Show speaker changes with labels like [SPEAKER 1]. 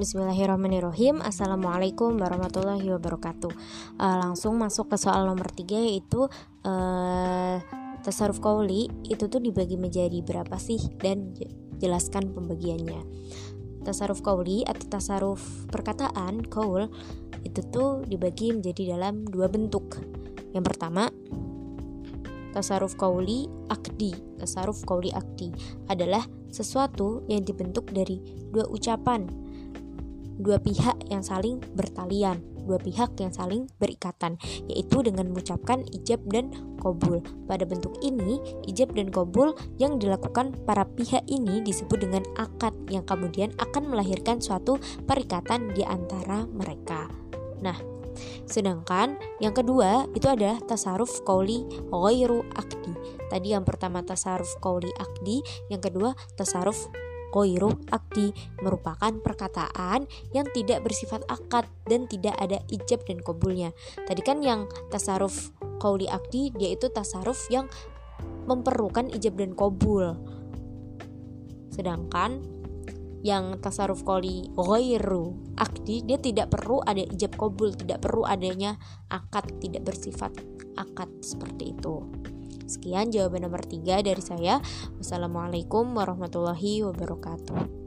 [SPEAKER 1] Bismillahirrahmanirrahim. Assalamualaikum warahmatullahi wabarakatuh. Uh, Langsung masuk ke soal nomor 3 yaitu uh, Tasaruf kauli itu tuh dibagi menjadi berapa sih? Dan jelaskan pembagiannya. Tasaruf kauli atau tasaruf perkataan kaul Itu tuh dibagi menjadi dalam dua bentuk. Yang pertama Tasaruf kauli akdi. Tasaruf kauli akdi adalah sesuatu yang dibentuk dari dua ucapan dua pihak yang saling bertalian, dua pihak yang saling berikatan, yaitu dengan mengucapkan ijab dan kobul. Pada bentuk ini, ijab dan kobul yang dilakukan para pihak ini disebut dengan akad yang kemudian akan melahirkan suatu perikatan di antara mereka. Nah, sedangkan yang kedua itu adalah tasaruf kauli ghairu akdi. Tadi yang pertama tasaruf kauli akdi, yang kedua tasaruf Koiru akdi merupakan perkataan yang tidak bersifat akad dan tidak ada ijab dan kobulnya. Tadi kan yang tasaruf kauli akdi itu tasaruf yang memperlukan ijab dan kobul. Sedangkan yang tasaruf koli ghairu akdi dia tidak perlu ada ijab kobul, tidak perlu adanya akad, tidak bersifat akad seperti itu. Sekian jawaban nomor 3 dari saya. Wassalamualaikum warahmatullahi wabarakatuh.